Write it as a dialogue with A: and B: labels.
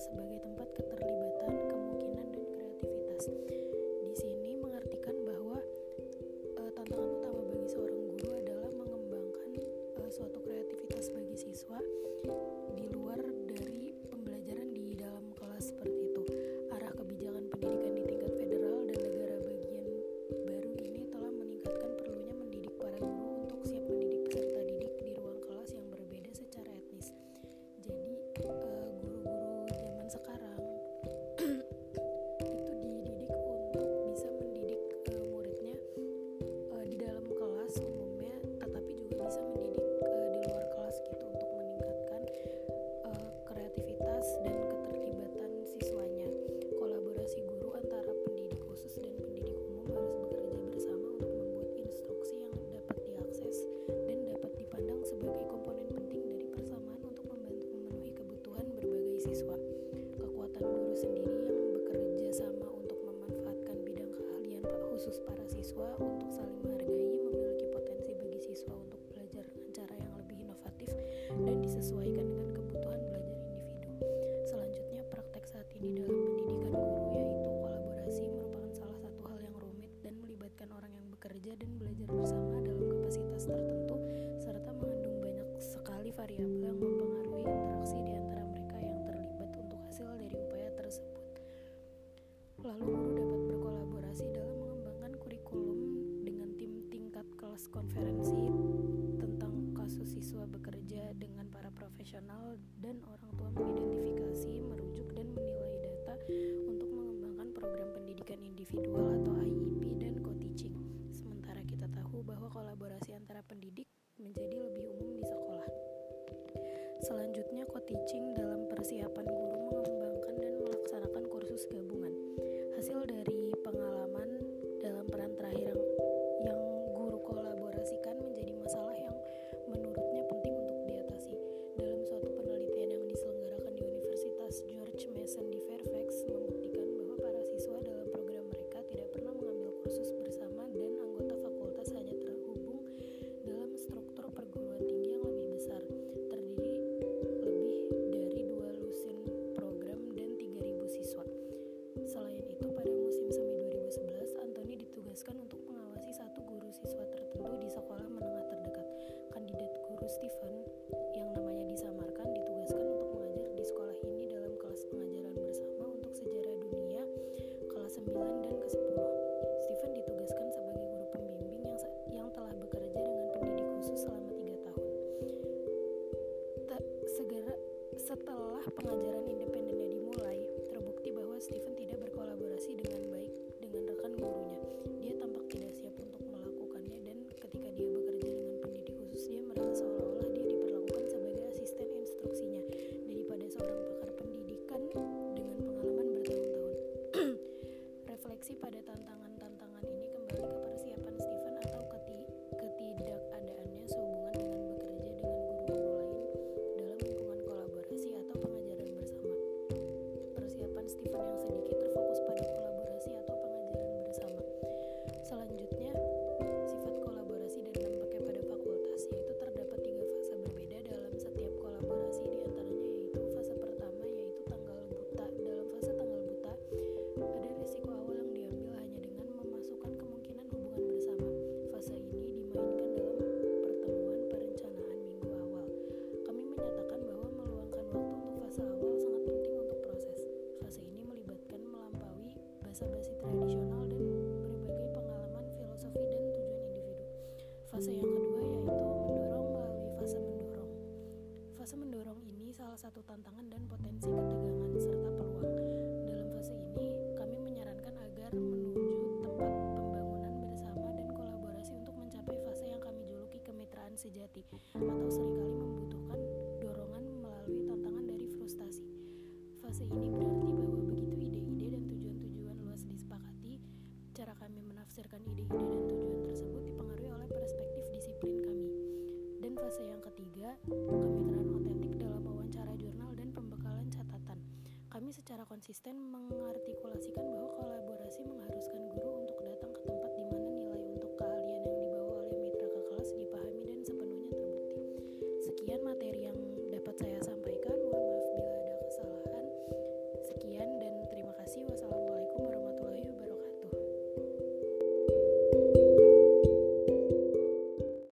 A: sebagai tempat keterlibatan, kemungkinan dan kreativitas. Di sini mengartikan bahwa e, tantangan utama bagi seorang guru adalah mengembangkan e, suatu kreativitas bagi siswa siswa. Kekuatan guru sendiri yang bekerja sama untuk memanfaatkan bidang keahlian khusus para siswa untuk saling menghargai memiliki potensi bagi siswa untuk belajar dengan cara yang lebih inovatif dan disesuaikan dengan kebutuhan belajar individu. Selanjutnya, praktek saat ini dalam pendidikan guru yaitu kolaborasi merupakan salah satu hal yang rumit dan melibatkan orang yang bekerja dan belajar bersama dalam kapasitas tertentu. lalu guru dapat berkolaborasi dalam mengembangkan kurikulum dengan tim tingkat kelas konferensi tentang kasus siswa bekerja dengan para profesional dan orang tua mengidentifikasi, merujuk dan menilai data untuk mengembangkan program pendidikan individual atau IEP dan co-teaching. Sementara kita tahu bahwa kolaborasi antara pendidik menjadi lebih umum di sekolah. Selanjutnya co-teaching dalam persiapan guru mengembangkan dan melaksanakan kursus gabungan dari Stephen yang namanya disamarkan ditugaskan untuk mengajar di sekolah ini dalam kelas pengajaran bersama untuk sejarah dunia kelas 9 dan ke-10. Stephen ditugaskan sebagai guru pembimbing yang yang telah bekerja dengan pendidik khusus selama 3 tahun. Ta segera setelah pengajaran basa-basi tradisional dan berbagai pengalaman filosofi dan tujuan individu. Fase yang kedua yaitu mendorong melalui fase mendorong. Fase mendorong ini salah satu tantangan dan potensi ketegangan serta peluang. Dalam fase ini, kami menyarankan agar menuju tempat pembangunan bersama dan kolaborasi untuk mencapai fase yang kami juluki kemitraan sejati atau sering kali membutuhkan dorongan melalui tantangan dari frustasi. Fase ini berarti kami menafsirkan ide-ide dan tujuan tersebut dipengaruhi oleh perspektif disiplin kami. Dan fase yang ketiga, kemitraan otentik dalam wawancara jurnal dan pembekalan catatan. Kami secara konsisten mengartikulasikan bahwa kolaborasi mengharuskan guru